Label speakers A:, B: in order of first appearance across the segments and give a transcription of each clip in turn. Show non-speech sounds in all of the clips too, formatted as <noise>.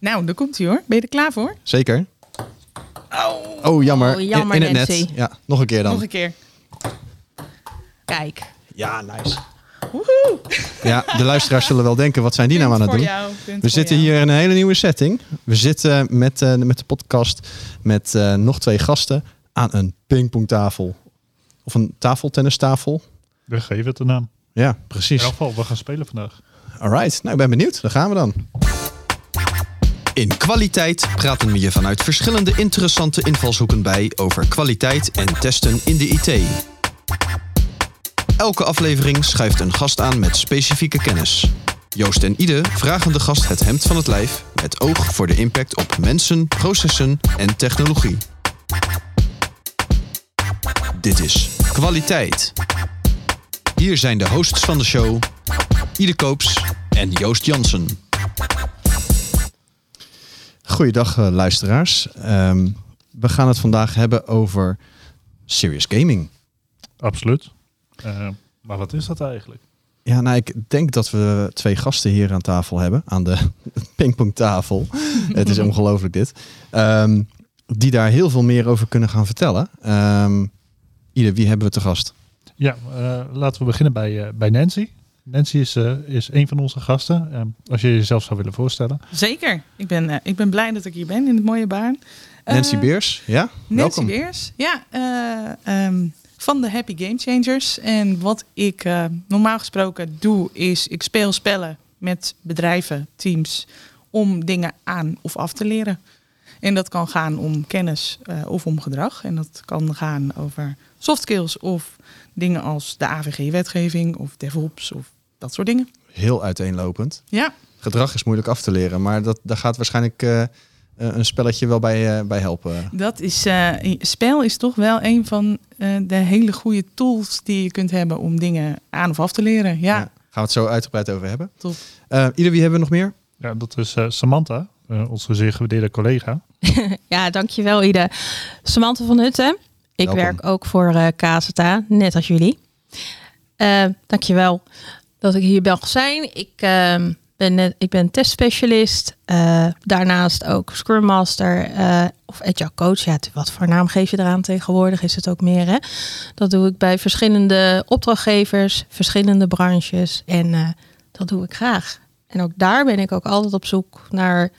A: Nou, daar komt hij hoor. Ben je er klaar voor?
B: Zeker. Oh, jammer.
C: Oh, jammer,
B: in, in het
C: Nancy.
B: net. Ja, nog een keer dan.
A: Nog een keer.
C: Kijk.
B: Ja, nice.
A: Woehoe!
B: Ja, de luisteraars zullen wel denken, wat zijn die nou aan het doen?
A: jou,
B: We zitten
A: jou.
B: hier in een hele nieuwe setting. We zitten met, eh, met de podcast met eh, nog twee gasten aan een pingpongtafel. Of een tafeltennistafel.
D: We geven het de naam.
B: Ja,
D: In
B: precies.
D: elk geval, we gaan spelen vandaag.
B: Alright, nou ik ben benieuwd. Daar gaan we dan.
E: In kwaliteit praten we je vanuit verschillende interessante invalshoeken bij over kwaliteit en testen in de IT. Elke aflevering schuift een gast aan met specifieke kennis. Joost en Ide vragen de gast het hemd van het lijf met oog voor de impact op mensen, processen en technologie. Dit is kwaliteit. Hier zijn de hosts van de show, Ide Koops en Joost Jansen.
B: Goeiedag eh, luisteraars. Ehm, we gaan het vandaag hebben over serious gaming.
D: Absoluut. Eh, maar wat is dat eigenlijk?
B: Ja, nou, ik denk dat we twee gasten hier aan tafel hebben, aan de <laughs> pingpongtafel. het is <laughs> ongelooflijk dit. Ehm, die daar heel veel meer over kunnen gaan vertellen. Ehm Ieder, wie hebben we te gast?
D: Ja, eh, laten we beginnen bij, eh, bij Nancy. Nancy is, eh, is een van onze gasten. Eh, als je jezelf zou willen voorstellen.
A: Zeker. Ik ben, eh, ik ben blij dat ik hier ben in het mooie baan.
B: Nancy
A: Eh,
B: Beers, ja?
A: Nancy
B: Welkom.
A: Beers. Ja, eh, ehm, van de Happy Game Changers. En wat ik eh, normaal gesproken doe, is ik speel spellen met bedrijven, teams, om dingen aan of af te leren. En dat kan gaan om kennis eh, of om gedrag. En dat kan gaan over soft skills of dingen als de AVG-wetgeving of DevOps of dat soort dingen.
B: Heel uiteenlopend.
A: Ja,
B: Gedrag is moeilijk af te leren, maar dat, daar gaat waarschijnlijk eh, eh, een spelletje wel bij, eh, bij helpen.
A: dat is, eh, spel is toch wel een van eh, de hele goede tools die je kunt hebben om dingen aan of af te leren. Ja,
B: Ja. Gaan we het zo uitgebreid over hebben.
A: top.
B: Eh Ieder, wie hebben we nog meer?
D: Ja, dat is eh, Samantha, eh, onze zeer gewaardeerde collega. <laughs>
C: Ja, dankjewel Ide. Samantha van Hutten. Ik
B: Welkom.
C: werk ook voor eh KZA, net als jullie. Eh dankjewel dat ik hier mag zijn. Ik, ehm, ben, net, ik ben testspecialist. eh, daarnaast ook Scrum Master eh, of Agile Coach. Ja, wat voor naam geef je eraan tegenwoordig? Is het ook meer, hè? Dat doe ik bij verschillende opdrachtgevers, verschillende branches. En eh, dat doe ik graag. En ook daar ben ik ook altijd op zoek naar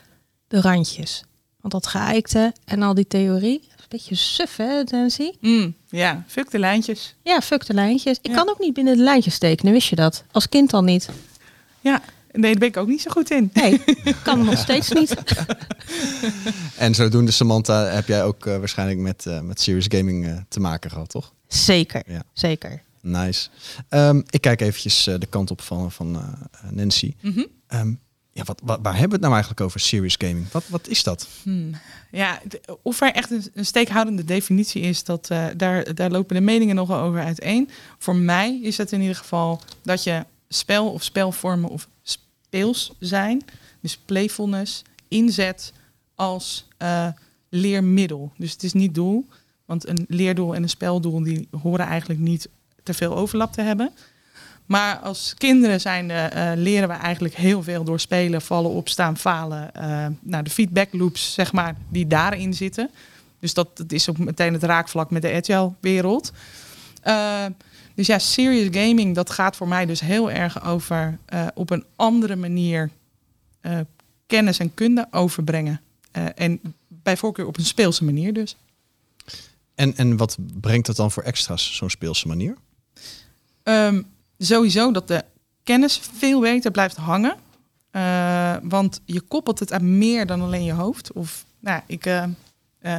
C: de randjes. Want dat geëikte en al die theorie, beetje suf hè, Nancy?
A: Mm, ja, fuck de lijntjes.
C: Ja, fuck de lijntjes. Ik
A: Ja.
C: kan ook niet binnen de lijntjes tekenen, wist je dat? Als kind al niet.
A: Ja, nee, daar ben ik ook niet zo goed in.
C: Nee, <laughs> kan nog steeds niet. <laughs>
B: En zodoende, Samantha, heb jij ook eh, waarschijnlijk met, eh, met serious gaming eh, te maken gehad, toch?
C: Zeker,
B: Ja.
C: zeker.
B: Nice. Ehm, ik kijk eventjes de kant op van, van eh, Nancy.
A: Mhm.
B: Ehm, ja, wat, waar hebben we het nou eigenlijk over serious gaming? Wat, wat is dat?
A: Hmm. Ja, of er echt een, een steekhoudende definitie is, dat, eh, daar, daar lopen de meningen nogal over uiteen. Voor mij is het in ieder geval dat je spel of spelvormen of speels zijn, dus playfulness, inzet als eh, leermiddel. Dus het is niet doel, want een leerdoel en een speldoel die horen eigenlijk niet te veel overlap te hebben. Maar als kinderen zijn, eh, leren we eigenlijk heel veel door spelen, vallen, opstaan, falen. eh nou, de feedback loops, zeg maar, die daarin zitten. Dus dat, dat is ook meteen het raakvlak met de agile wereld. Eh, dus ja, serious gaming, dat gaat voor mij dus heel erg over op een andere manier kennis en kunde overbrengen. En bij voorkeur op een speelse manier dus.
B: En, en wat brengt dat dan voor extra's, zo'n speelse manier?
A: Ehm, sowieso dat de kennis veel beter blijft hangen. Eh, want je koppelt het aan meer dan alleen je hoofd. Of, nou, ik, eh, eh,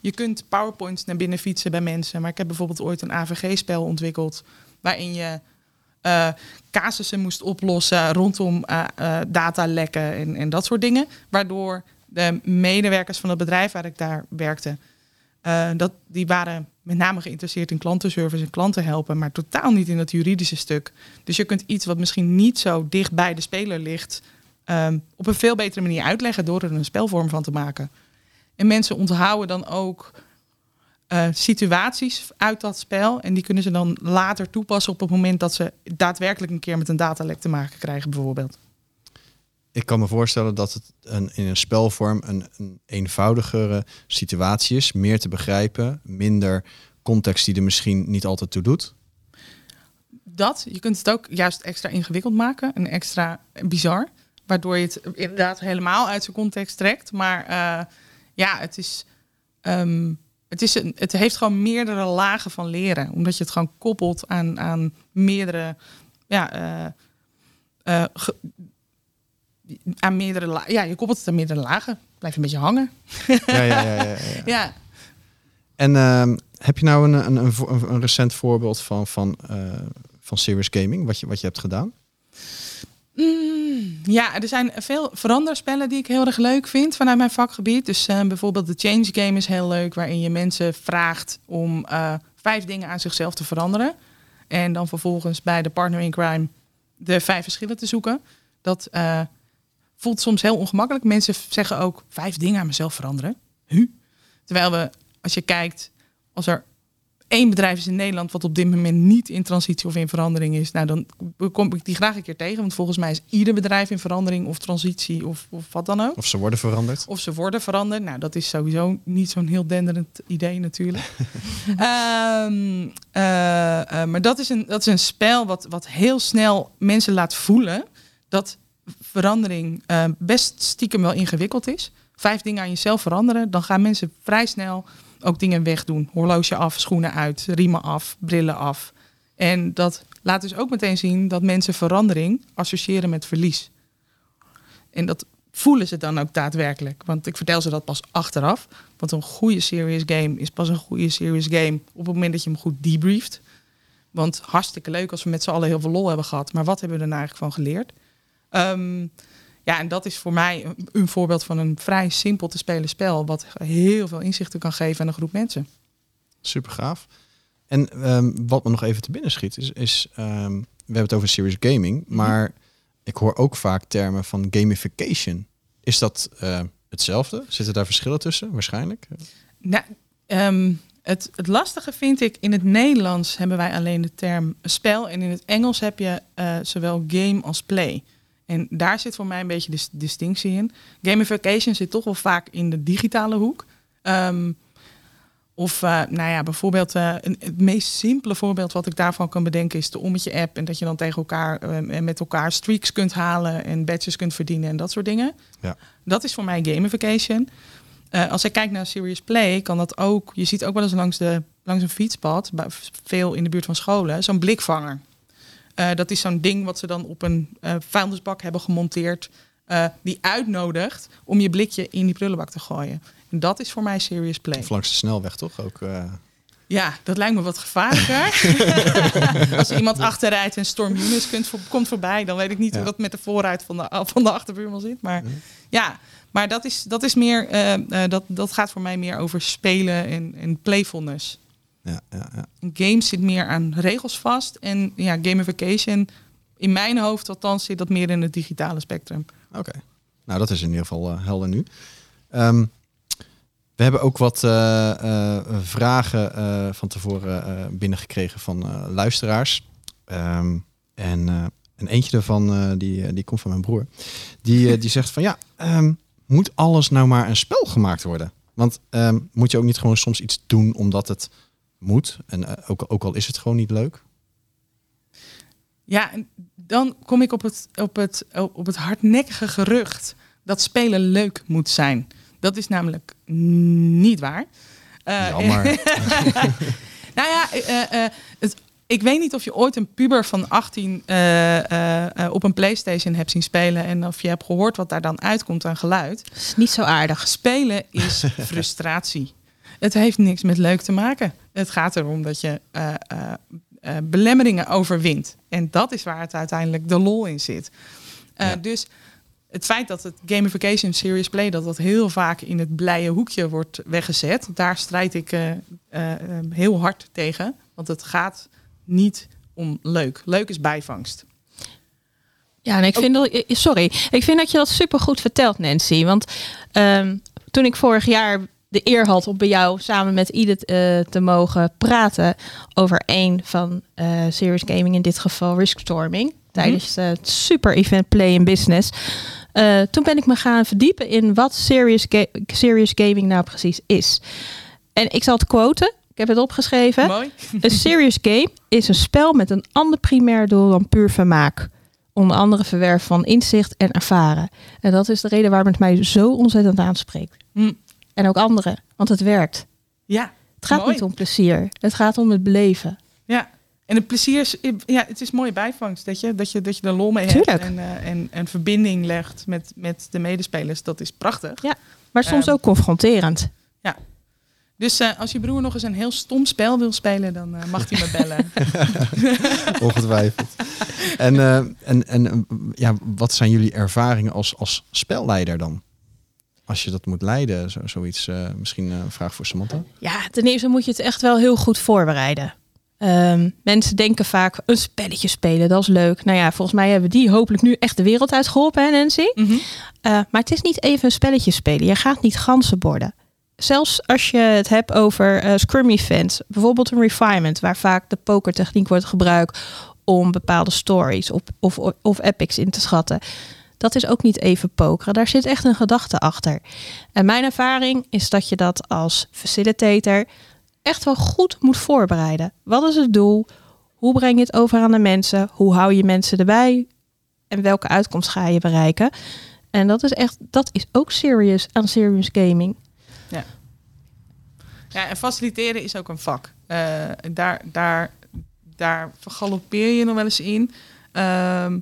A: je kunt PowerPoints naar binnen fietsen bij mensen. Maar ik heb bijvoorbeeld ooit een AVG-spel ontwikkeld. waarin je casussen moest oplossen rondom datalekken en, en dat soort dingen. Waardoor de medewerkers van het bedrijf waar ik daar werkte. dat, die waren met name geïnteresseerd in klantenservice en klanten helpen, maar totaal niet in het juridische stuk. Dus je kunt iets wat misschien niet zo dicht bij de speler ligt, ehm, op een veel betere manier uitleggen door er een spelvorm van te maken. En mensen onthouden dan ook eh, situaties uit dat spel. En die kunnen ze dan later toepassen op het moment dat ze daadwerkelijk een keer met een datalek te maken krijgen, bijvoorbeeld.
B: Ik kan me voorstellen dat het een, in een spelvorm een, een eenvoudigere situatie is. Meer te begrijpen, minder context die er misschien niet altijd toe doet.
A: Dat, je kunt het ook juist extra ingewikkeld maken en extra bizar. Waardoor je het inderdaad helemaal uit zijn context trekt. Maar eh, ja, het is... ehm, het, is een, het heeft gewoon meerdere lagen van leren. Omdat je het gewoon koppelt aan, aan meerdere... Ja, eh, eh, aan meerdere Ja, je koppelt het aan meerdere lagen. Blijft een beetje hangen.
B: Ja, ja, ja. ja, ja. <laughs>
A: Ja,
B: En ehm, heb je nou een, een, een, een recent voorbeeld van, van, eh, van serious gaming, wat je, wat je hebt gedaan?
A: Mm, ja, er zijn veel veranderspellen die ik heel erg leuk vind vanuit mijn vakgebied. Dus eh, bijvoorbeeld de Change Game is heel leuk, waarin je mensen vraagt om eh, vijf dingen aan zichzelf te veranderen. En dan vervolgens bij de partner in crime de vijf verschillen te zoeken. Dat eh, voelt soms heel ongemakkelijk. Mensen zeggen ook vijf dingen aan mezelf veranderen. Huh? Terwijl we, als je kijkt, als er één bedrijf is in Nederland wat op dit moment niet in transitie of in verandering is, nou dan kom ik die graag een keer tegen. Want volgens mij is ieder bedrijf in verandering of transitie of, of wat dan ook.
B: Of ze worden veranderd?
A: Of ze worden veranderd. Nou, dat is sowieso niet zo'n heel denderend idee natuurlijk. <laughs> Ehm, eh, eh, maar dat is een, dat is een spel wat, wat heel snel mensen laat voelen dat verandering eh, best stiekem wel ingewikkeld is. Vijf dingen aan jezelf veranderen, dan gaan mensen vrij snel ook dingen wegdoen. Horloge af, schoenen uit, riemen af, brillen af. En dat laat dus ook meteen zien dat mensen verandering associëren met verlies. En dat voelen ze dan ook daadwerkelijk. Want ik vertel ze dat pas achteraf. Want een goede serious game is pas een goede serious game op het moment dat je hem goed debrieft. Want hartstikke leuk als we met z'n allen heel veel lol hebben gehad. Maar wat hebben we er nou eigenlijk van geleerd? Ehm, ja, en dat is voor mij een, een voorbeeld van een vrij simpel te spelen spel. Wat heel veel inzichten kan geven aan een groep mensen.
B: Super gaaf. En ehm, wat me nog even te binnen schiet, is, is ehm, we hebben het over serious gaming, maar ik hoor ook vaak termen van gamification. Is dat eh, hetzelfde? Zitten daar verschillen tussen? Waarschijnlijk.
A: Nou, het, het lastige vind ik, in het Nederlands hebben wij alleen de term spel. En in het Engels heb je eh, zowel game als play. En daar zit voor mij een beetje de distinctie in. Gamification zit toch wel vaak in de digitale hoek. Ehm, of, eh, nou ja, bijvoorbeeld eh, een, het meest simpele voorbeeld wat ik daarvan kan bedenken is de Ommetje app. En dat je dan tegen elkaar eh, en met elkaar streaks kunt halen en badges kunt verdienen en dat soort dingen.
B: Ja.
A: Dat is voor mij gamification. Eh, als ik kijk naar Serious Play, kan dat ook. Je ziet ook wel eens langs, de, langs een fietspad, veel in de buurt van scholen, zo'n blikvanger. Eh, dat is zo'n ding wat ze dan op een eh, vuilnisbak hebben gemonteerd. eh, die uitnodigt om je blikje in die prullenbak te gooien. En dat is voor mij Serious Play.
B: Of langs de snelweg toch ook?
A: Ja, dat lijkt me wat gevaarlijker. <laughs> Als iemand achterrijdt en Storm komt voorbij, dan weet ik niet
B: Ja.
A: hoe dat met de voorruit van de, <laughs> van de achterbuurman zit. Maar ja, maar dat is, dat is meer, dat, dat gaat voor mij meer over spelen en, en playfulness.
B: Ja, ja, ja.
A: Een game zit meer aan regels vast en ja, gamification, in mijn hoofd althans, zit dat meer in het digitale spectrum.
B: Oké. Nou, dat is in ieder geval eh, helder nu. Ehm, we hebben ook wat eh, eh, vragen van tevoren binnengekregen van luisteraars. Ehm, en, eh, en eentje daarvan, die, die komt van mijn broer. Die, die zegt van ja, ehm, moet alles nou maar een spel gemaakt worden? Want moet je ook niet gewoon soms iets doen omdat het moet? En eh, ook, ook al is het gewoon niet leuk?
A: Ja, dan kom ik op het, op, het, op het hardnekkige gerucht dat spelen leuk moet zijn. Dat is namelijk niet waar. Eh,
B: Jammer. <laughs>
A: nou ja, eh, eh, het, ik weet niet of je ooit een puber van 18 eh, eh, eh, op een PlayStation hebt zien spelen en of je hebt gehoord wat daar dan uitkomt aan geluid.
C: Dat is niet zo aardig.
A: Spelen is <laughs> frustratie. Het heeft niks met leuk te maken. Het gaat erom dat je eh, eh, eh, belemmeringen overwint. En dat is waar het uiteindelijk de lol in zit.
B: Ja.
A: Dus het feit dat het gamification serious play dat dat heel vaak in het blije hoekje wordt weggezet, daar strijd ik heel hard tegen. Want het gaat niet om leuk. Leuk is bijvangst.
C: Ja, en ik vind dat, sorry, ik vind dat je dat super goed vertelt, Nancy. Want ehm, toen ik vorig jaar de eer had om bij jou samen met Edith eh, te mogen praten over een van eh Serious Gaming, in dit geval Riskstorming, tijdens eh, het super event Play in Business. Toen ben ik me gaan verdiepen in wat serious, ga- serious gaming nou precies is. En ik zal het quoten. Ik heb het opgeschreven.
A: Mooi.
C: Een serious game is een spel met een ander primair doel dan puur vermaak. Onder andere verwerf van inzicht en ervaren. En dat is de reden waarom het mij zo ontzettend aanspreekt.
A: Hm.
C: En ook anderen, want het werkt.
A: Ja,
C: Het gaat
A: Mooi.
C: niet om plezier. Het gaat om het beleven.
A: ja. En het plezier is, ja, het is mooie bijvangst, dat je, dat je, dat je er lol mee
C: Tuurlijk.
A: hebt en, eh, en, en verbinding legt met, met de medespelers. Dat is prachtig.
C: Maar soms
A: Ehm.
C: ook confronterend.
A: Dus eh, als je broer nog eens een heel stom spel wil spelen, dan eh, mag hij me bellen. <laughs>
B: Ongetwijfeld. en eh, en, en ja, wat zijn jullie ervaringen als, als spelleider dan? Als je dat moet leiden, zo, zoiets. eh, misschien een vraag voor Samantha.
C: Ja, ten eerste moet je het echt wel heel goed voorbereiden. Ehm, mensen denken vaak een spelletje spelen, dat is leuk. Nou ja, volgens mij hebben die hopelijk nu echt de wereld uitgeholpen, hè Nancy?
A: Mhm.
C: Eh, maar het is niet even een spelletje spelen. Je gaat niet ganzen borden. Zelfs als je het hebt over eh, scrum events, bijvoorbeeld een refinement, waar vaak de pokertechniek wordt gebruikt om bepaalde stories of, of, of epics in te schatten. Dat is ook niet even pokeren. Daar zit echt een gedachte achter. En mijn ervaring is dat je dat als facilitator echt wel goed moet voorbereiden. Wat is het doel? Hoe breng je het over aan de mensen? Hoe hou je mensen erbij? En welke uitkomst ga je bereiken? En dat is echt, dat is ook serious aan serious gaming.
A: Ja, en faciliteren is ook een vak. Eh, daar, daar, daar vergalopeer je nog wel eens in. Ehm,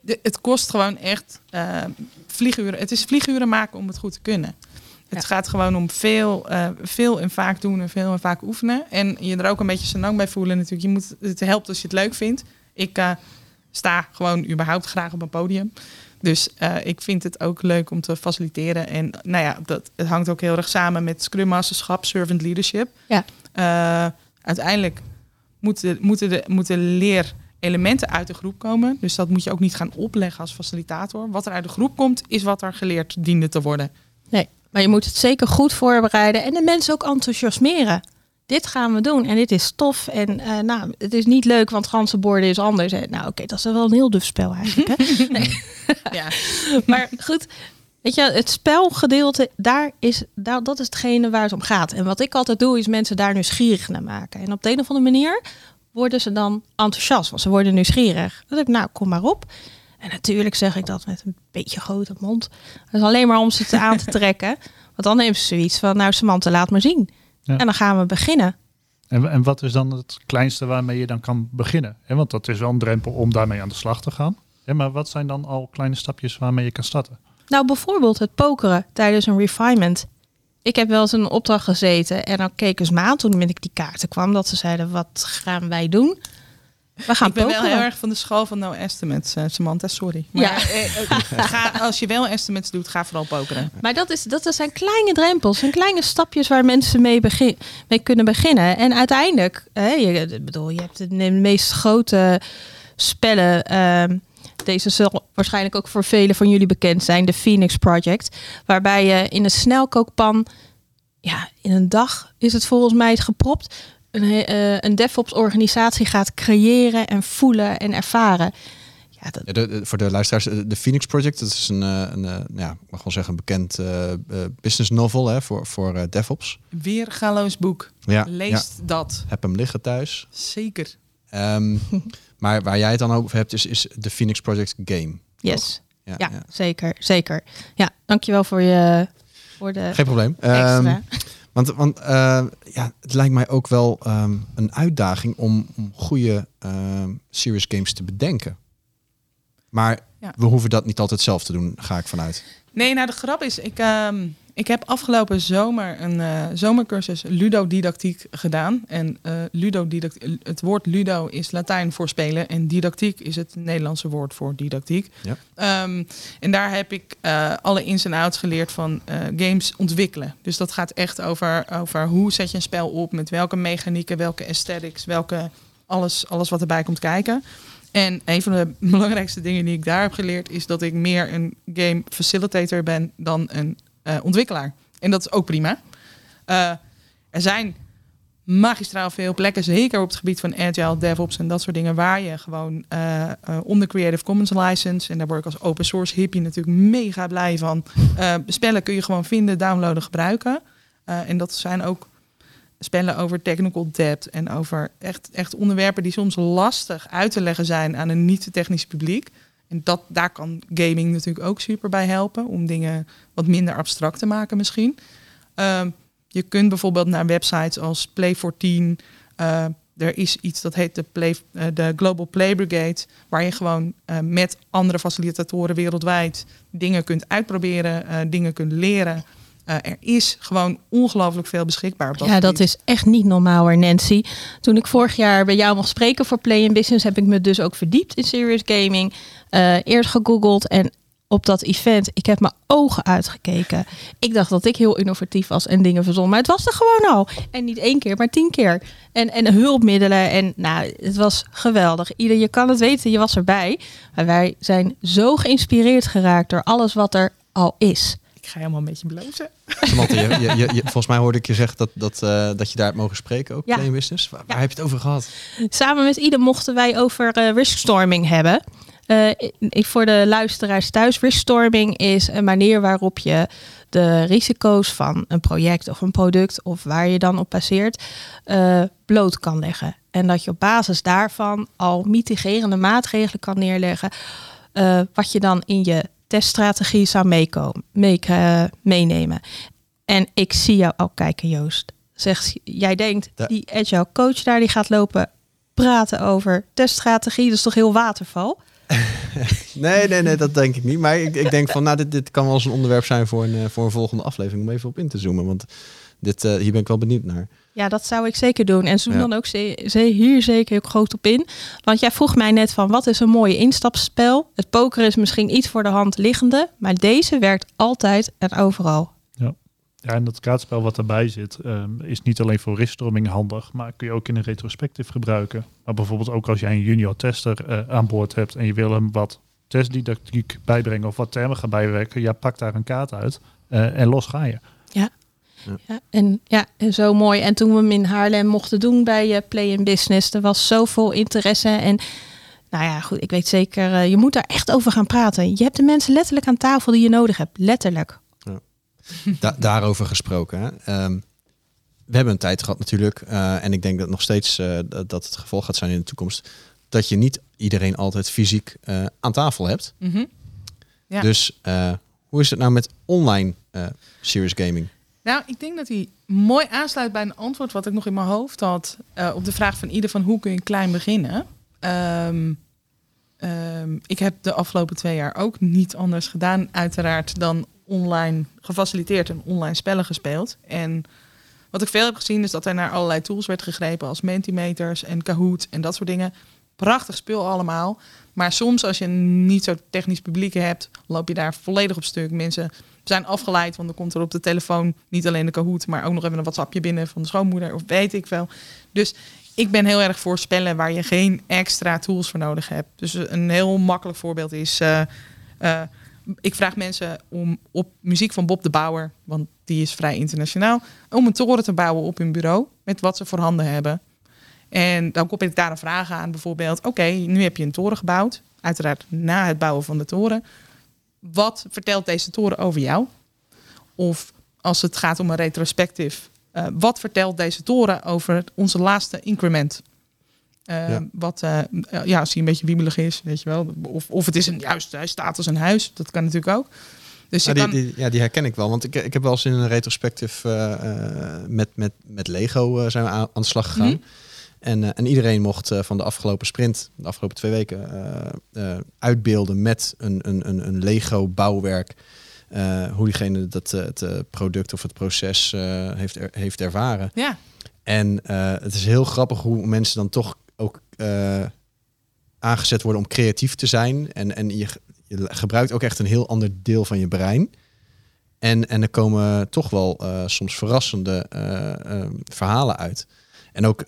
A: de- het kost gewoon echt eh, vlieguren. Het is vlieguren maken om het goed te kunnen. Het
C: Ja.
A: gaat gewoon om veel, eh, veel en vaak doen en veel en vaak oefenen. En je er ook een beetje zo lang bij voelen natuurlijk. Je moet, het helpt als je het leuk vindt. Ik eh, sta gewoon überhaupt graag op een podium. Dus ik vind het ook leuk om te faciliteren. En nou ja, dat, het hangt ook heel erg samen met Scrum Masterschap, Servant Leadership.
C: Ja.
A: Uiteindelijk moeten, moeten, de, moeten leerelementen uit de groep komen. Dus dat moet je ook niet gaan opleggen als facilitator. Wat er uit de groep komt, is wat er geleerd diende te worden.
C: Nee, maar je moet het zeker goed voorbereiden en de mensen ook enthousiasmeren. Dit gaan we doen en dit is tof. En eh, nou, het is niet leuk, want ganzenborden is anders. En, nou, oké, dat is wel een heel duf spel eigenlijk. Hè? <laughs> Nee.
A: Ja. <laughs>
C: maar goed, weet je, het spelgedeelte, daar is, daar, dat is hetgene waar het om gaat. En wat ik altijd doe, is mensen daar nieuwsgierig naar maken. En op de een of andere manier worden ze dan enthousiast, want ze worden nieuwsgierig. Denk ik, nou, kom maar op. En natuurlijk zeg ik dat met een beetje grote mond. Dat is alleen maar om ze te aan te trekken. <laughs> Want dan nemen ze zoiets van, nou Samantha, laat maar zien.
D: Ja.
C: En dan gaan we beginnen.
D: En, en wat is dan het kleinste waarmee je dan kan beginnen? Want dat is wel een drempel om daarmee aan de slag te gaan. Maar wat zijn dan al kleine stapjes waarmee je kan starten?
C: Nou, bijvoorbeeld het pokeren tijdens een refinement. Ik heb wel eens een opdracht gezeten en dan keken ze me aan toen ik die kaarten kwam. Dat ze zeiden, wat gaan wij doen? We gaan
A: ik ben
C: pokeren.
A: wel heel erg van de school van no estimates, eh, Samantha, sorry. Maar
C: Ja.
A: eh, eh, ga, als je wel estimates doet, ga vooral pokeren.
C: Maar dat, is, dat zijn kleine drempels en kleine stapjes waar mensen mee, begin, mee kunnen beginnen. En uiteindelijk, hè, je, bedoel, je hebt de meest grote spellen. ehm, deze zal waarschijnlijk ook voor velen van jullie bekend zijn, de Phoenix Project. Waarbij je in een snelkookpan, ja, in een dag is het volgens mij gepropt, een, eh, een DevOps-organisatie gaat creëren en voelen en ervaren. Ja, dat,
B: Ja, de, de- voor de luisteraars, de de Phoenix Project, dat is een, eh, een eh, ja, ik mag wel zeggen, een bekend eh, eh, business novel hè, voor, voor eh, DevOps.
A: Weer galoos boek.
B: Ja,
A: Leest
B: ja,
A: dat.
B: heb hem liggen thuis.
A: Zeker.
B: Ehm, <laughs> maar waar jij het dan over hebt, is, is de Phoenix Project Game.
C: yes.
B: Ja,
C: Ja,
B: ja.
C: zeker, zeker. Ja, dankjewel voor je voor de
B: Geen probleem.
C: extra.
B: Ehm, want want eh, ja, het lijkt mij ook wel ehm, een uitdaging om, om goede ehm, serious games te bedenken. Maar
A: Ja.
B: we hoeven dat niet altijd zelf te doen, ga ik vanuit.
A: Nee, nou de grap is, ik, ehm, ik heb afgelopen zomer een eh, zomercursus ludodidactiek gedaan. En eh ludodidactiek, het woord ludo is Latijn voor spelen en didactiek is het Nederlandse woord voor didactiek.
B: Ja.
A: Ehm, en daar heb ik eh, alle ins en outs geleerd van games ontwikkelen. Dus dat gaat echt over, over hoe zet je een spel op, met welke mechanieken, welke aesthetics, welke alles, alles wat erbij komt kijken. En een van de <laughs> belangrijkste dingen die ik daar heb geleerd is dat ik meer een game facilitator ben dan een ontwikkelaar. En dat is ook prima. Eh, er zijn magistraal veel plekken, zeker op het gebied van agile, DevOps en dat soort dingen, waar je gewoon uh, onder Creative Commons license, en daar word ik als open source hippie natuurlijk mega blij van, spellen kun je gewoon vinden, downloaden, gebruiken. en dat zijn ook spellen over technical debt en over echt, echt onderwerpen die soms lastig uit te leggen zijn aan een niet-technisch publiek. En dat, daar kan gaming natuurlijk ook super bij helpen om dingen wat minder abstract te maken misschien. Uh, je kunt bijvoorbeeld naar websites als Play14. Uh, er is iets dat heet de, Play, uh, de Global Play Brigade, waar je gewoon uh, met andere facilitatoren wereldwijd dingen kunt uitproberen, dingen kunt leren. Er is gewoon ongelooflijk veel beschikbaar.
C: Op dat ja, dat is echt niet normaal hoor, Nancy. Toen ik vorig jaar bij jou mocht spreken voor Play in Business, heb ik me dus ook verdiept in serious gaming. eerst gegoogeld en op dat event, ik heb mijn ogen uitgekeken. Ik dacht dat ik heel innovatief was en dingen verzon. Maar het was er gewoon al. En niet één keer, maar tien keer. En, en hulpmiddelen. En nou, het was geweldig. Ieder, je kan het weten, je was erbij. Maar wij zijn zo geïnspireerd geraakt door alles wat er al is.
A: Ik ga helemaal een beetje blozen.
B: Samantha, je, je, je, <laughs> volgens mij hoorde ik je zeggen dat, dat, uh, dat je daar hebt mogen spreken, ook ja. business. Waar, ja. waar, heb je het over gehad?
C: Samen met ieder mochten wij over uh, riskstorming hebben. Uh, voor de luisteraars thuis, riskstorming is een manier waarop je de risico's van een project of een product of waar je dan op passeert uh, bloot kan leggen. En dat je op basis daarvan al mitigerende maatregelen kan neerleggen, uh, wat je dan in je teststrategie zou meekomen, mee, meenemen. En ik zie jou ook kijken, Joost. Zeg, jij denkt, die agile coach daar die gaat lopen praten over teststrategie, dat is toch heel waterval? <laughs>
B: nee, nee, nee, dat denk ik niet. Maar ik, ik denk van, nou, dit, dit kan wel eens een onderwerp zijn voor een, eh, voor een volgende aflevering om even op in te zoomen. Want dit, uh, hier ben ik wel benieuwd naar.
C: Ja, dat zou ik zeker doen. En zoom dan ook hier zeker ook groot op in. Want jij vroeg mij net van wat is een mooie instapspel? Het poker is misschien iets voor de hand liggende, maar deze werkt altijd en overal.
D: Ja, en dat kaartspel wat erbij zit, um, is niet alleen voor riskstorming handig, maar kun je ook in een retrospectief gebruiken. Maar bijvoorbeeld ook als jij een junior tester uh, aan boord hebt en je wil hem wat testdidactiek bijbrengen of wat termen gaan bijwerken, ja, pak daar een kaart uit uh, en los ga je.
C: Ja. Ja. ja. en, ja, en zo mooi. En toen we hem in Haarlem mochten doen bij uh, Play in Business, er was zoveel interesse. En nou ja, goed, ik weet zeker, je moet daar echt over gaan praten. Je hebt de mensen letterlijk aan tafel die je nodig hebt. Letterlijk.
B: Da daarover gesproken. Hè. Um, we hebben een tijd gehad natuurlijk. Uh, en ik denk dat nog steeds uh, dat het gevolg gaat zijn in de toekomst. Dat je niet iedereen altijd fysiek uh, aan tafel hebt. Mm -hmm. ja. Dus hoe is het nou met online serious gaming?
A: Nou, ik denk dat hij mooi aansluit bij een antwoord wat ik nog in mijn hoofd had op de vraag van ieder van hoe kun je klein beginnen. Um, um, ik heb de afgelopen twee jaar ook niet anders gedaan, uiteraard, dan online gefaciliteerd en online spellen gespeeld. En wat ik veel heb gezien is dat er naar allerlei tools werd gegrepen als Mentimeters en Kahoot en dat soort dingen. Prachtig speel allemaal. Maar soms als je niet zo technisch publiek hebt, loop je daar volledig op stuk. Mensen zijn afgeleid, want dan komt er op de telefoon niet alleen de Kahoot, maar ook nog even een WhatsAppje binnen van de schoonmoeder of weet ik wel. Dus ik ben heel erg voor spellen waar je geen extra tools voor nodig hebt. Dus een heel makkelijk voorbeeld is uh, uh, ik vraag mensen om op muziek van Bob de Bouwer, want die is vrij internationaal, om een toren te bouwen op hun bureau met wat ze voorhanden hebben. En dan koppel ik daar een vraag aan, bijvoorbeeld: Oké, nu heb je een toren gebouwd, uiteraard na het bouwen van de toren. Wat vertelt deze toren over jou? Of als het gaat om een retrospectief, uh, wat vertelt deze toren over onze laatste increment? Uh, Wat, uh, ja, als hij een beetje wiebelig is, weet je wel. Of, of het is een, juist, hij staat als een huis. Dat kan natuurlijk ook.
B: Dus ja, die, die, ja, die herken ik wel. Want ik, ik heb wel eens in een retrospectief met, met, met Lego zijn we aan, aan de slag gegaan. Mm en, en iedereen mocht van de afgelopen sprint, de afgelopen twee weken, uitbeelden met een, een, een, een Lego bouwwerk. hoe diegene dat het product of het proces heeft, er, heeft ervaren.
A: Ja.
B: En het is heel grappig hoe mensen dan toch ook aangezet worden om creatief te zijn. En, en je, je, gebruikt ook echt een heel ander deel van je brein. En, en er komen toch wel soms verrassende verhalen uit. En ook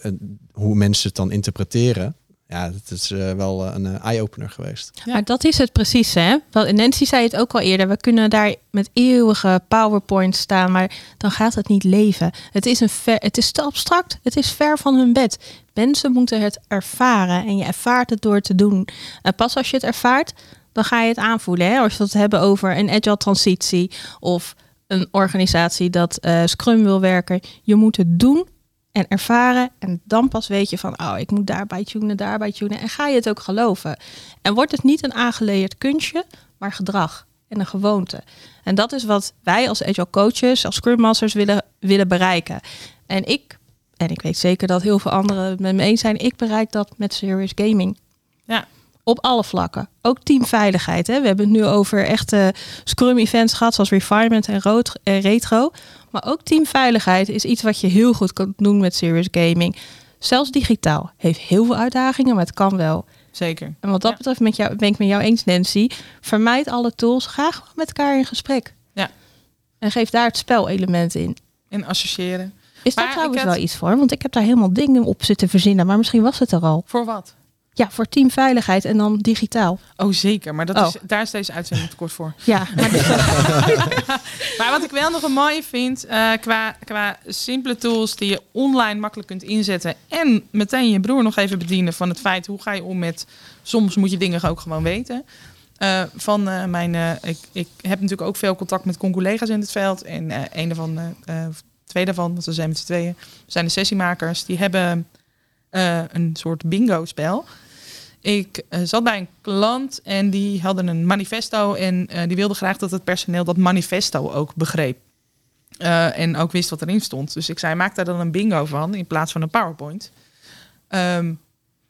B: hoe mensen het dan interpreteren. ja, het is eh, wel eh, een eh, eye-opener geweest.
A: Ja.
C: Maar dat is het precies, hè? Wel, Nancy zei het ook al eerder. We kunnen daar met eeuwige PowerPoint staan, maar dan gaat het niet leven. Het is, een ver, het is te abstract. Het is ver van hun bed. Mensen moeten het ervaren en je ervaart het door te doen. En pas als je het ervaart, dan ga je het aanvoelen. Hè? Als we het hebben over een agile transitie of een organisatie dat eh, Scrum wil werken. Je moet het doen en ervaren. En dan pas weet je van, oh, ik moet daarbij tunen, daarbij tunen. En ga je het ook geloven. En wordt het niet een aangeleerd kunstje, maar gedrag en een gewoonte. En dat is wat wij als agile coaches, als Scrum Masters willen, willen bereiken. En ik, en ik weet zeker dat heel veel anderen het met me eens zijn, ik bereik dat met serious gaming.
A: Ja.
C: Op alle vlakken. Ook teamveiligheid. Hè? We hebben het nu over echte Scrum-events gehad, zoals Refinement en Rood- en Retro. Maar ook teamveiligheid is iets wat je heel goed kan doen met serious gaming. Zelfs digitaal. Heeft heel veel uitdagingen, maar het kan wel.
A: Zeker.
C: En wat dat
A: Ja.
C: betreft met jou, ben ik met jou eens, Nancy. Vermijd alle tools. Ga gewoon met elkaar in gesprek.
A: Ja.
C: En geef daar het spelelement in.
A: En associëren.
C: Is dat trouwens
A: had-
C: wel iets voor? Want ik heb daar helemaal dingen op zitten verzinnen. Maar misschien was het er al.
A: Voor wat?
C: Ja, voor teamveiligheid en dan digitaal.
A: Oh, zeker. Maar dat
C: Oh.
A: is, daar is deze uitzending te kort voor.
C: Ja, maar <laughs> dus <laughs>
A: Maar wat ik wel nog een mooie vind, eh, qua, qua simpele tools die je online makkelijk kunt inzetten. En meteen je broer nog even bedienen van het feit hoe ga je om met. Soms moet je dingen ook gewoon weten. Eh, van eh, mijn, ik, ik heb natuurlijk ook veel contact met collega's in het veld. En een of twee daarvan, want we zijn met z'n tweeën, zijn de sessiemakers. Die hebben eh, een soort bingo-spel. Ik eh, zat bij een klant en die hadden een manifesto en eh, die wilde graag dat het personeel dat manifesto ook begreep. En ook wist wat erin stond. Dus ik zei, maak daar dan een bingo van in plaats van een PowerPoint. Ehm,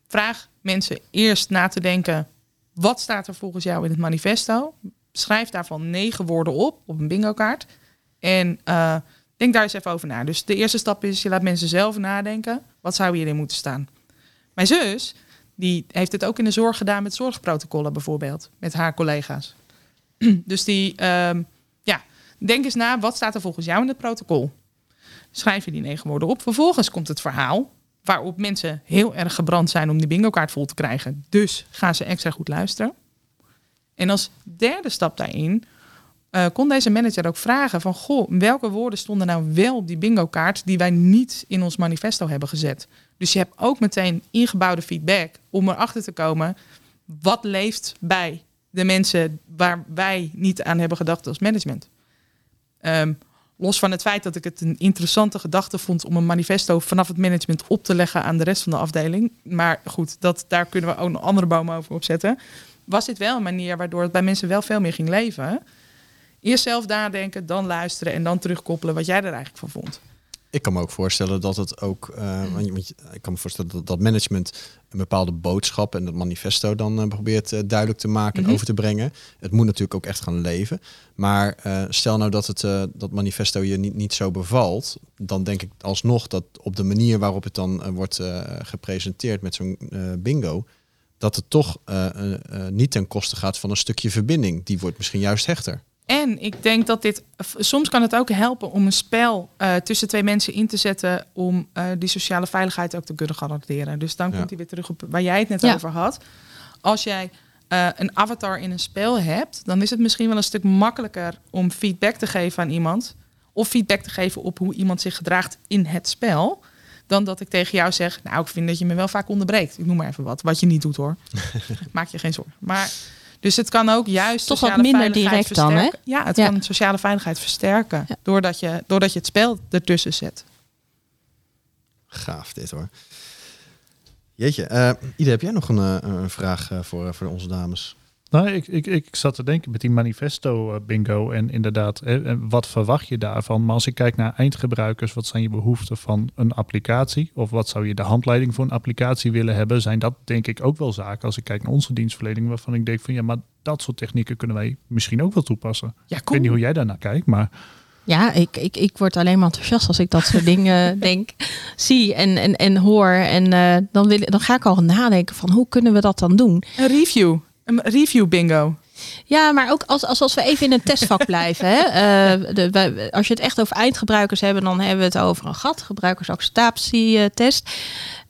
A: vraag mensen eerst na te denken, wat staat er volgens jou in het manifesto? Schrijf daarvan negen woorden op, op een bingo kaart. En denk daar eens even over na. Dus de eerste stap is, je laat mensen zelf nadenken. Wat zou hierin moeten staan? Mijn zus, die heeft het ook in de zorg gedaan met zorgprotocollen bijvoorbeeld. Met haar collega's. <clears throat> dus die, ehm, ja, denk eens na, wat staat er volgens jou in het protocol? Schrijf je die negen woorden op. Vervolgens komt het verhaal waarop mensen heel erg gebrand zijn om die bingo kaart vol te krijgen. Dus gaan ze extra goed luisteren. En als derde stap daarin eh, kon deze manager ook vragen van... goh, welke woorden stonden nou wel op die bingo kaart... die wij niet in ons manifesto hebben gezet? Dus je hebt ook meteen ingebouwde feedback om erachter te komen... wat leeft bij de mensen waar wij niet aan hebben gedacht als management. Ehm, los van het feit dat ik het een interessante gedachte vond... om een manifesto vanaf het management op te leggen aan de rest van de afdeling. Maar goed, dat, daar kunnen we ook nog andere bomen over opzetten. Was dit wel een manier waardoor het bij mensen wel veel meer ging leven... Eerst zelf nadenken, dan luisteren en dan terugkoppelen wat jij er eigenlijk van vond.
B: Ik kan me ook voorstellen dat het ook, eh, je- ik kan me voorstellen dat, dat management een bepaalde boodschap en dat manifesto dan eh, probeert eh, duidelijk te maken en
A: Mhm.
B: over te brengen. Het moet natuurlijk ook echt gaan leven. Maar stel nou dat het dat manifesto je niet, niet zo bevalt, dan denk ik alsnog dat op de manier waarop het dan wordt gepresenteerd met zo'n bingo, dat het toch niet ten koste gaat van een stukje verbinding. Die wordt misschien juist hechter.
A: En ik denk dat dit. Soms kan het ook helpen om een spel eh, tussen twee mensen in te zetten. om eh, die sociale veiligheid ook te kunnen garanderen. Dus dan
B: Ja.
A: komt hij weer terug op waar jij het net
C: Ja.
A: over had. Als jij eh, een avatar in een spel hebt, dan is het misschien wel een stuk makkelijker om feedback te geven aan iemand. Of feedback te geven op hoe iemand zich gedraagt in het spel. Dan dat ik tegen jou zeg, nou, ik vind dat je me wel vaak onderbreekt. Ik noem maar even wat, wat je niet doet hoor. <laughs> Maak je geen zorgen. Maar, dus het kan ook juist
C: Toch wat
A: sociale
C: minder
A: veiligheid
C: direct dan, hè?
A: versterken. Ja, het
C: Ja.
A: kan sociale veiligheid versterken.
C: Ja.
A: Doordat, je, doordat je het spel ertussen zet.
B: Gaaf dit hoor. Jeetje, eh Ide, heb jij nog een, eh, een vraag eh, voor, voor onze dames?
D: Nou, ik, ik, ik zat te denken met die manifesto eh, bingo en inderdaad, hè, wat verwacht je daarvan? Maar als ik kijk naar eindgebruikers, wat zijn je behoeften van een applicatie? Of wat zou je de handleiding voor een applicatie willen hebben? Zijn dat denk ik ook wel zaken als ik kijk naar onze dienstverlening, waarvan ik denk van ja, maar dat soort technieken kunnen wij misschien ook wel toepassen.
A: Ja,
D: Ik weet niet hoe jij daarnaar kijkt, maar
C: Ja, ik, ik, ik word alleen maar enthousiast als ik dat soort <laughs> dingen denk, zie en, en, en hoor. En eh, dan, wil, dan ga ik al nadenken van hoe kunnen we dat dan doen?
A: Een review. Een review bingo.
C: Ja, maar ook als, als, als we even in een testvak <laughs> blijven. Hè? Eh, de, wij- als je het echt over eindgebruikers hebben, dan hebben we het over een gat, gebruikersacceptatietest.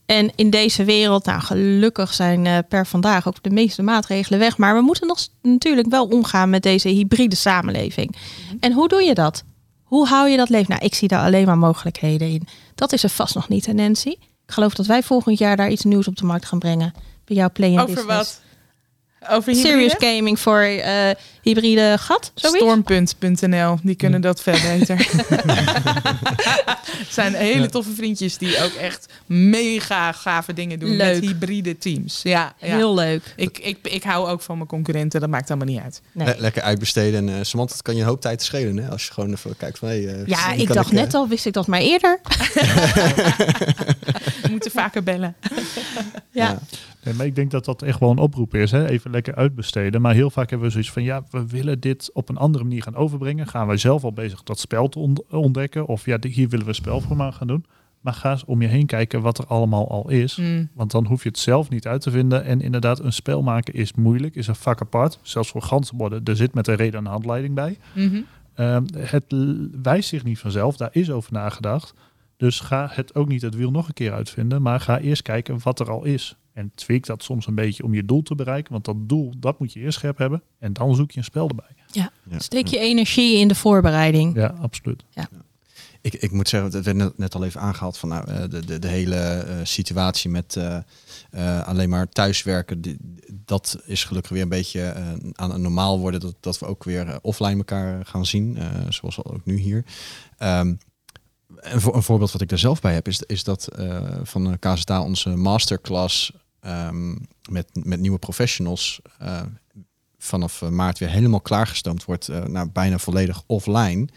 C: En in deze wereld, nou gelukkig zijn eh, per vandaag ook de meeste maatregelen weg. Maar we moeten nog natuurlijk wel omgaan met deze hybride samenleving. En hoe doe je dat? Hoe hou je dat leven? Nou, ik zie daar alleen maar mogelijkheden in. Dat is er vast nog niet, hè, Nancy. Ik geloof dat wij volgend jaar daar iets nieuws op de markt gaan brengen. Bij jouw play
A: Over
C: business.
A: wat? Over
C: Serious
A: hybride?
C: gaming voor eh, hybride gat?
A: Stormpunt.nl, die kunnen dat veel beter. Het <laughs> <laughs> zijn hele toffe vriendjes die ook echt mega gave dingen doen
C: Leuk.
A: met hybride teams. Ja, ja.
C: Heel leuk.
A: Ik, ik, ik hou ook van mijn concurrenten, dat maakt allemaal niet uit.
C: Nee.
B: Le- lekker uitbesteden. En uh, Samantha, dat kan je een hoop tijd schelen. Hè? Als je gewoon even kijkt van... Hey, uh,
C: Ja, ik dacht
B: eh,
C: net al, wist ik dat maar eerder. <laughs>
A: We moeten vaker bellen.
C: Ja.
D: Nee, maar ik denk dat dat echt wel een oproep is. Hè? Even lekker uitbesteden. Maar heel vaak hebben we zoiets van... ja, we willen dit op een andere manier gaan overbrengen. Gaan wij zelf al bezig dat spel te ont- ontdekken? Of ja, hier willen we spelformaat gaan doen. Maar ga eens om je heen kijken wat er allemaal al is.
A: Mm.
D: Want dan hoef je het zelf niet uit te vinden. En inderdaad, een spel maken is moeilijk. Is een vak apart. Zelfs voor ganzenborden. Er zit met een reden een handleiding bij.
A: Mhm.
D: Ehm, het wijst zich niet vanzelf. Daar is over nagedacht. Dus ga het ook niet het wiel nog een keer uitvinden. Maar ga eerst kijken wat er al is. En tweak dat soms een beetje om je doel te bereiken. Want dat doel, dat moet je eerst scherp hebben. En dan zoek je een spel erbij.
B: Ja.
C: Steek je energie in de voorbereiding.
D: Ja, absoluut.
B: Ik, ik moet zeggen, het werd net, al even aangehaald van nou, eh, de, de, de hele eh, situatie met eh, eh, alleen maar thuiswerken. Die, dat is gelukkig weer een beetje aan een normaal worden. Dat, dat we ook weer offline elkaar gaan zien, eh, zoals ook nu hier. Ehm, en voor, een voorbeeld wat ik er zelf bij heb, is, is dat eh, van de KZA onze masterclass ehm, met, met nieuwe professionals eh, vanaf eh, maart weer helemaal klaargestoomd wordt. eh nou, bijna volledig offline.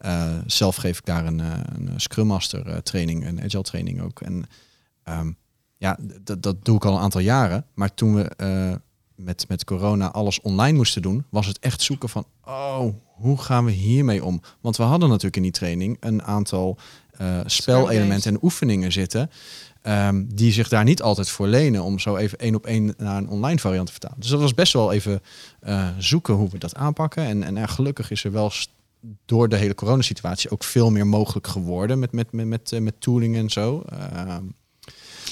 B: Uh, zelf geef ik daar een, uh, een Scrum Master uh, training, een Agile training ook. En um, ja, dat doe ik al een aantal jaren. Maar toen we uh, met, met corona alles online moesten doen, was het echt zoeken van, oh, hoe gaan we hiermee om? Want we hadden natuurlijk in die training een aantal uh, spelelementen en oefeningen zitten. Um, die zich daar niet altijd voor lenen om zo even één op één naar een online variant te vertalen. Dus dat was best wel even uh, zoeken hoe we dat aanpakken. En, en uh, gelukkig is er wel door de hele coronasituatie ook veel meer mogelijk geworden met, met, met, met, met tooling en zo. Uh,
C: maar,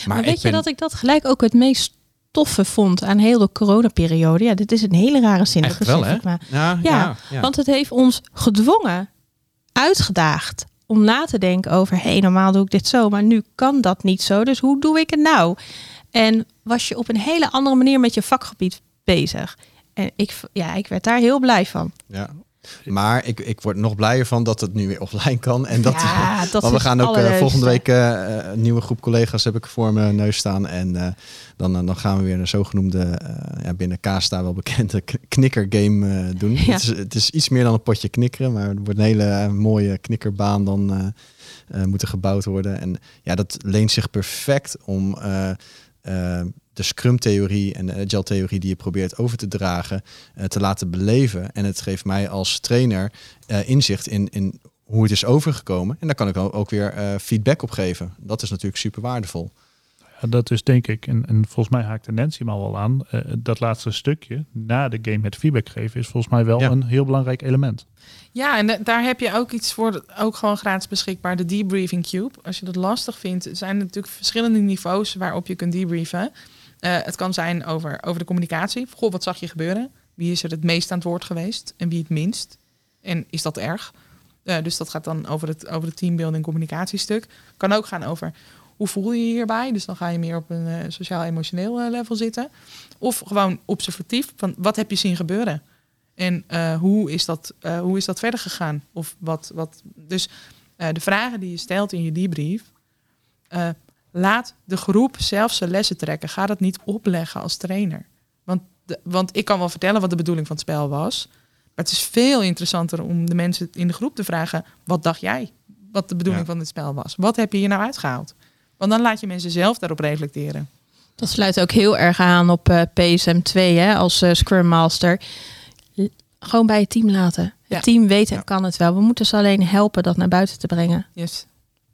C: maar weet ben... je dat ik dat gelijk ook het meest toffe vond aan heel de coronaperiode? Ja, dit is een hele rare zin.
B: wel, hè?
C: Maar,
B: ja,
C: ja,
B: ja, ja,
C: want het heeft ons gedwongen, uitgedaagd om na te denken over, hé, hey, normaal doe ik dit zo, maar nu kan dat niet zo. Dus hoe doe ik het nou? En was je op een hele andere manier met je vakgebied bezig. En ik, ja, ik werd daar heel blij van.
B: Ja. Maar ik, ik word nog blijer van dat het nu weer <laughs> offline kan. En dat,
C: ja, dat
B: want we gaan ook uh, volgende week uh, een nieuwe groep collega's heb ik voor mijn neus staan. En uh, dan, dan gaan we weer een zogenoemde, ja, binnen Kasta wel bekende knikker game doen. Ja. Het, is, het is iets meer dan een potje knikkeren, maar het wordt een hele mooie knikkerbaan dan moeten gebouwd worden. En ja, dat leent zich perfect om de Scrum-theorie en de Agile-theorie die je probeert over te dragen, uh, te laten beleven. En het geeft mij als trainer uh, inzicht in, in hoe het is overgekomen. En daar kan ik ook weer uh, feedback op geven. Dat is natuurlijk super waardevol.
D: Ja, dat is denk ik, en, en volgens mij haakt de Nancy maar wel aan, dat laatste stukje, na de game het feedback geven, is volgens mij wel ja. een heel belangrijk element.
A: Ja, en daar heb je ook iets voor, ook gewoon gratis beschikbaar, de debriefing cube. Als je dat lastig vindt, zijn er natuurlijk verschillende niveaus waarop je kunt debriefen. Uh, het kan zijn over, over de communicatie. Goh, wat zag je gebeuren? Wie is er het meest aan het woord geweest en wie het minst? En is dat erg? Uh, dus dat gaat dan over het, over het teambuilding communicatiestuk. Kan ook gaan over hoe voel je je hierbij? Dus dan ga je meer op een uh, sociaal-emotioneel level zitten. Of gewoon observatief, van wat heb je zien gebeuren? En hoe, is dat, hoe is dat verder gegaan? Of wat, wat, dus de vragen die je stelt in je debrief laat de groep zelf zijn lessen trekken. Ga dat niet opleggen als trainer. Want, de, want ik kan wel vertellen wat de bedoeling van het spel was. Maar het is veel interessanter om de mensen in de groep te vragen: wat dacht jij? Wat de bedoeling ja. van het spel was? Wat heb je hier nou uitgehaald? Want dan laat je mensen zelf daarop reflecteren.
C: Dat sluit ook heel erg aan op uh, PSM 2 hè, als uh, Scrum Master. L gewoon bij het team laten. Het team weet en
B: Ja.
C: kan het wel. We moeten ze alleen helpen dat naar buiten te brengen.
A: Yes.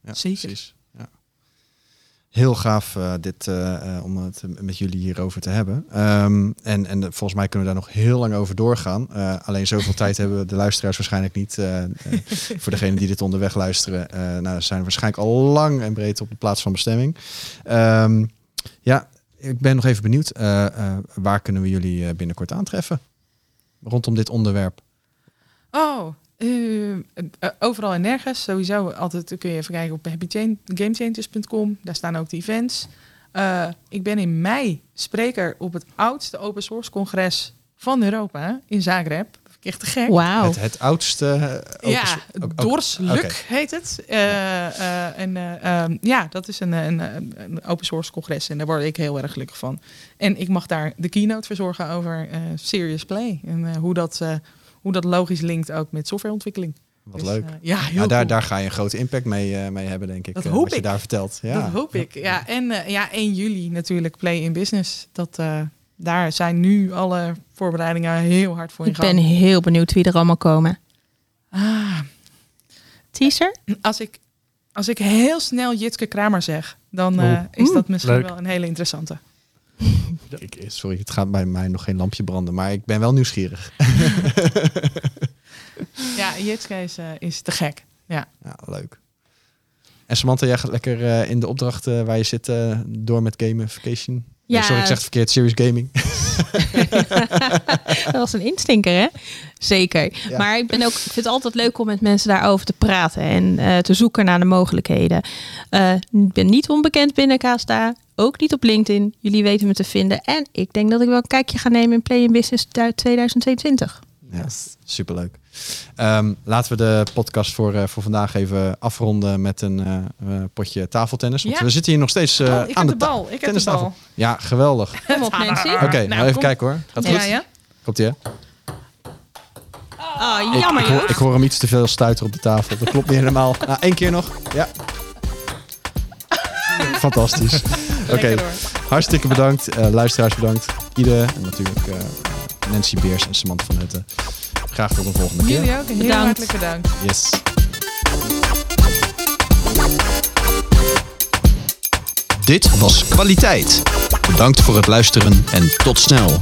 B: Ja,
A: Zeker.
B: precies. Heel gaaf eh, dit, eh, eh, om het met jullie hierover te hebben. Ehm, en, en volgens mij kunnen we daar nog heel lang over doorgaan. Eh, alleen zoveel tijd hebben de luisteraars waarschijnlijk niet. voor degenen die dit onderweg luisteren, nou, zijn waarschijnlijk al lang en breed op de plaats van bestemming. Ehm, ja, ik ben nog even benieuwd. waar kunnen we jullie binnenkort aantreffen? Rondom dit onderwerp.
A: Oh, eh, eh, overal en nergens. Sowieso altijd kun je even kijken op happygamechangers.com. Daar staan ook de events. Eh, ik ben in mei spreker op het oudste open source congres van Europa in Zagreb. Dat vind ik echt te gek.
B: Het, het oudste. open
A: Ja,
B: ook-
A: Dorsluk heet het. Eh, eh, en eh, ehm, ja, dat is een, een, een- open source congres en daar word ik heel erg gelukkig van. En ik mag daar de keynote verzorgen over Serious Play en hoe, dat, eh, hoe dat logisch linkt ook met softwareontwikkeling.
B: Wat
A: Dus,
B: leuk.
A: eh, ja, heel
B: Ja, daar,
A: cool.
B: daar ga je een grote impact mee, eh, mee hebben, denk ik.
A: Dat
B: eh,
A: hoop
B: wat je
A: ik.
B: daar vertelt. Ja.
A: Dat hoop ik. Ja, en eh, ja, 1 juli natuurlijk Play in Business. Dat, eh, daar zijn nu alle voorbereidingen heel hard voor in
C: Ik ben
A: gang.
C: heel benieuwd wie er allemaal komen.
A: Ah,
C: Teaser?
A: als ik, als ik heel snel Jitske Kramer zeg, dan eh, is dat misschien
D: leuk.
A: wel een hele interessante. <laughs>
B: Ik, eh, sorry, het gaat bij mij nog geen lampje branden, maar ik ben wel nieuwsgierig. <laughs>
A: Ja, Jitske is, eh, is te gek. Ja.
B: Ja, leuk. En Samantha, jij gaat lekker eh, in de opdracht eh, waar je zit eh, door met gamification. Nee,
C: Ja.
B: sorry, ik zeg het verkeerd. Serious gaming. <laughs>
C: Dat was een instinker, hè? Zeker.
B: Ja.
C: Maar ik, ben ook, ik vind het altijd leuk om met mensen daarover te praten en eh, te zoeken naar de mogelijkheden. Eh, ik ben niet onbekend binnen KSTA, ook niet op LinkedIn. Jullie weten me te vinden. En ik denk dat ik wel een kijkje ga nemen in Play in Business 2022.
B: Ja, superleuk. Ehm, laten we de podcast voor, eh, voor vandaag even afronden met een eh, potje tafeltennis. Want
A: Ja.
B: we zitten hier nog steeds
A: Oh, ik
B: aan
A: heb de bal. Ik heb de bal.
B: Ja, geweldig.
C: Kom op, Nancy.
B: Oké, nou,
A: nou,
B: even
A: kom.
B: kijken hoor. Gaat goed?
A: Ja, ja.
B: Komt ie, hè?
C: Oh,
B: Ik,
C: jammer
B: ik, hoor,
C: Joost.
B: ik hoor hem iets te veel stuiteren op de tafel. Dat klopt niet helemaal. Nou, één keer nog. Ja. <laughs> Fantastisch. Oké, hartstikke bedankt. Eh, luisteraars bedankt. Ide en natuurlijk eh, Nancy Beers en Samantha van Hutten. Graag tot de volgende keer.
A: Jullie ook. Heel
C: Bedankt.
A: hartelijk bedankt.
B: Yes.
E: Dit was Kwaliteit. Bedankt voor het luisteren en tot snel.